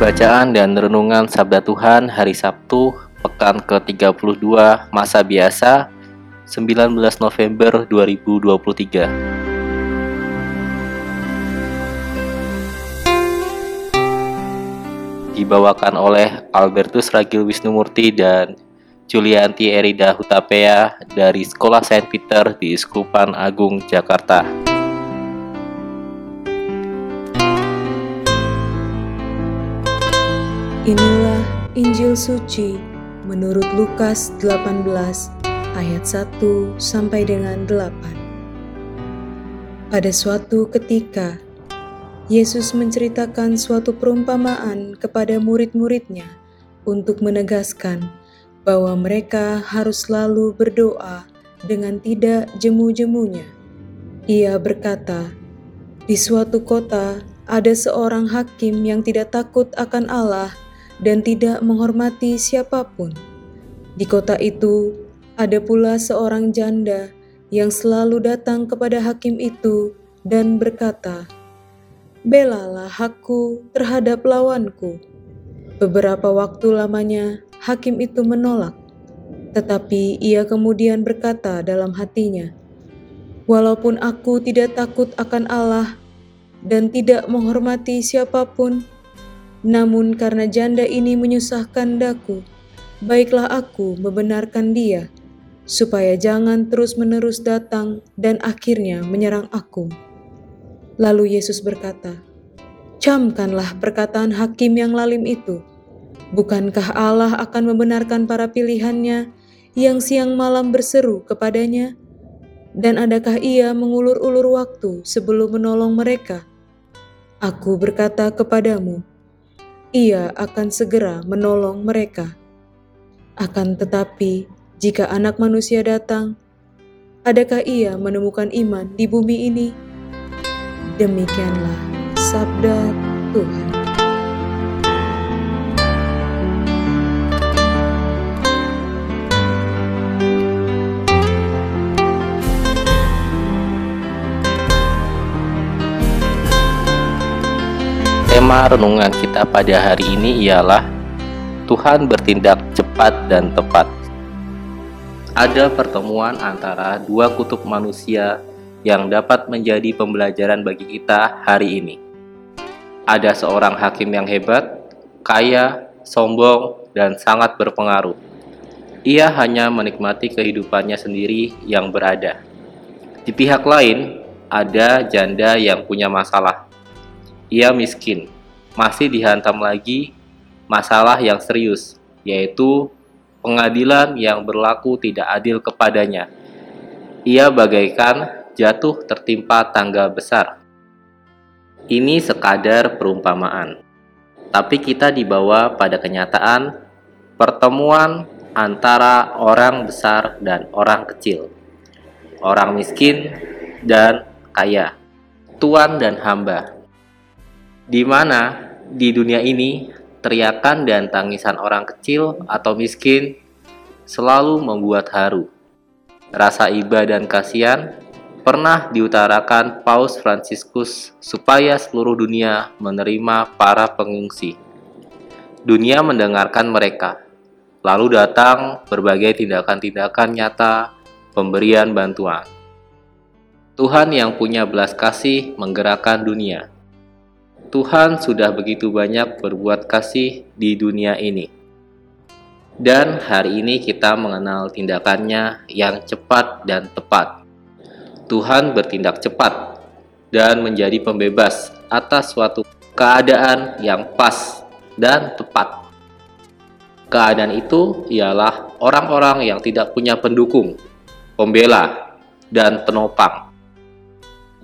Bacaan dan Renungan Sabda Tuhan hari Sabtu, pekan ke-32 masa biasa, 19 November 2023. Dibawakan oleh Albertus Ragil Wisnumurti dan Julianti Erida Hutapea dari Sekolah Saint Peter di Iskupan Agung, Jakarta. Inilah Injil suci menurut Lukas 18 ayat 1 sampai dengan 8. Pada suatu ketika Yesus menceritakan suatu perumpamaan kepada murid-muridnya untuk menegaskan bahwa mereka harus selalu berdoa dengan tidak jemu-jemunya. Ia berkata, "Di suatu kota ada seorang hakim yang tidak takut akan Allah dan tidak menghormati siapa pun. Di kota itu ada pula seorang janda yang selalu datang kepada hakim itu dan berkata, "Belalah hakku terhadap lawanku." Beberapa waktu lamanya hakim itu menolak, tetapi ia kemudian berkata dalam hatinya, "Walaupun aku tidak takut akan Allah dan tidak menghormati siapa pun, namun karena janda ini menyusahkan daku, baiklah aku membenarkan dia, supaya jangan terus-menerus datang dan akhirnya menyerang aku. Lalu Yesus berkata, Camkanlah perkataan hakim yang lalim itu. Bukankah Allah akan membenarkan para pilihannya yang siang malam berseru kepadanya? Dan adakah ia mengulur-ulur waktu sebelum menolong mereka? Aku berkata kepadamu, ia akan segera menolong mereka. Akan tetapi, jika Anak Manusia datang, adakah Ia menemukan iman di bumi ini? Demikianlah sabda Tuhan. Tema renungan kita pada hari ini ialah Tuhan bertindak cepat dan tepat. Ada pertemuan antara dua kutub manusia yang dapat menjadi pembelajaran bagi kita hari ini. Ada seorang hakim yang hebat, kaya, sombong, dan sangat berpengaruh. Ia hanya menikmati kehidupannya sendiri yang berada. Di pihak lain, ada janda yang punya masalah ia miskin, masih dihantam lagi masalah yang serius, yaitu pengadilan yang berlaku tidak adil kepadanya. Ia bagaikan jatuh tertimpa tangga besar. Ini sekadar perumpamaan, tapi kita dibawa pada kenyataan pertemuan antara orang besar dan orang kecil, orang miskin dan kaya, tuan dan hamba di mana di dunia ini teriakan dan tangisan orang kecil atau miskin selalu membuat haru. Rasa iba dan kasihan pernah diutarakan Paus Fransiskus supaya seluruh dunia menerima para pengungsi. Dunia mendengarkan mereka, lalu datang berbagai tindakan-tindakan nyata pemberian bantuan. Tuhan yang punya belas kasih menggerakkan dunia Tuhan sudah begitu banyak berbuat kasih di dunia ini. Dan hari ini kita mengenal tindakannya yang cepat dan tepat. Tuhan bertindak cepat dan menjadi pembebas atas suatu keadaan yang pas dan tepat. Keadaan itu ialah orang-orang yang tidak punya pendukung, pembela, dan penopang.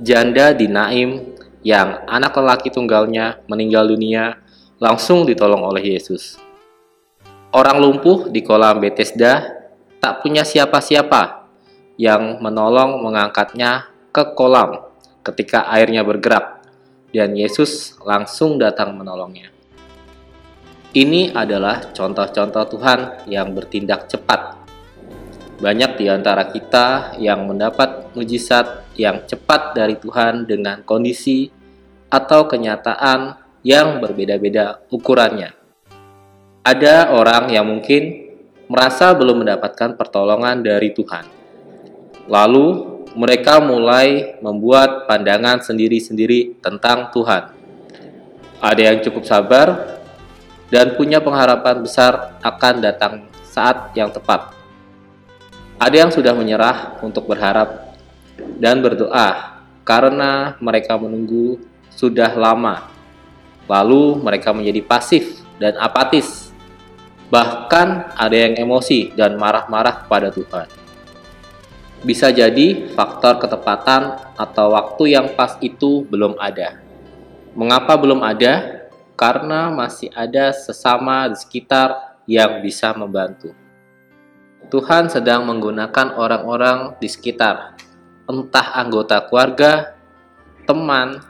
Janda di Naim yang anak lelaki tunggalnya meninggal dunia langsung ditolong oleh Yesus. Orang lumpuh di kolam Bethesda tak punya siapa-siapa yang menolong mengangkatnya ke kolam ketika airnya bergerak dan Yesus langsung datang menolongnya. Ini adalah contoh-contoh Tuhan yang bertindak cepat. Banyak di antara kita yang mendapat mujizat yang cepat dari Tuhan dengan kondisi atau kenyataan yang berbeda-beda ukurannya. Ada orang yang mungkin merasa belum mendapatkan pertolongan dari Tuhan. Lalu mereka mulai membuat pandangan sendiri-sendiri tentang Tuhan. Ada yang cukup sabar dan punya pengharapan besar akan datang saat yang tepat. Ada yang sudah menyerah untuk berharap dan berdoa karena mereka menunggu sudah lama. Lalu mereka menjadi pasif dan apatis. Bahkan ada yang emosi dan marah-marah kepada Tuhan. Bisa jadi faktor ketepatan atau waktu yang pas itu belum ada. Mengapa belum ada? karena masih ada sesama di sekitar yang bisa membantu. Tuhan sedang menggunakan orang-orang di sekitar, entah anggota keluarga, teman,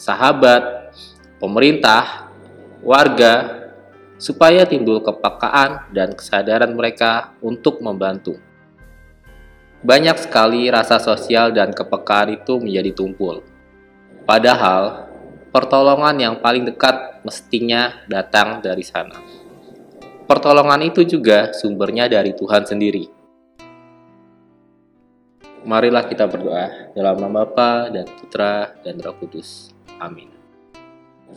sahabat, pemerintah, warga, supaya timbul kepekaan dan kesadaran mereka untuk membantu. Banyak sekali rasa sosial dan kepekaan itu menjadi tumpul. Padahal, pertolongan yang paling dekat mestinya datang dari sana. Pertolongan itu juga sumbernya dari Tuhan sendiri. Marilah kita berdoa dalam nama Bapa dan Putra dan Roh Kudus. Amin.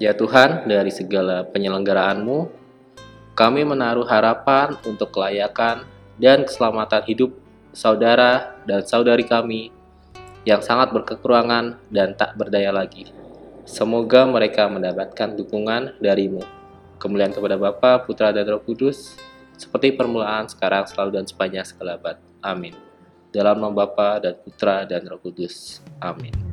Ya Tuhan, dari segala penyelenggaraanmu, kami menaruh harapan untuk kelayakan dan keselamatan hidup saudara dan saudari kami yang sangat berkekurangan dan tak berdaya lagi. Semoga mereka mendapatkan dukungan darimu. Kemuliaan kepada Bapa, Putra, dan Roh Kudus, seperti permulaan, sekarang, selalu, dan sepanjang segala abad. Amin. Dalam nama Bapa dan Putra dan Roh Kudus. Amin.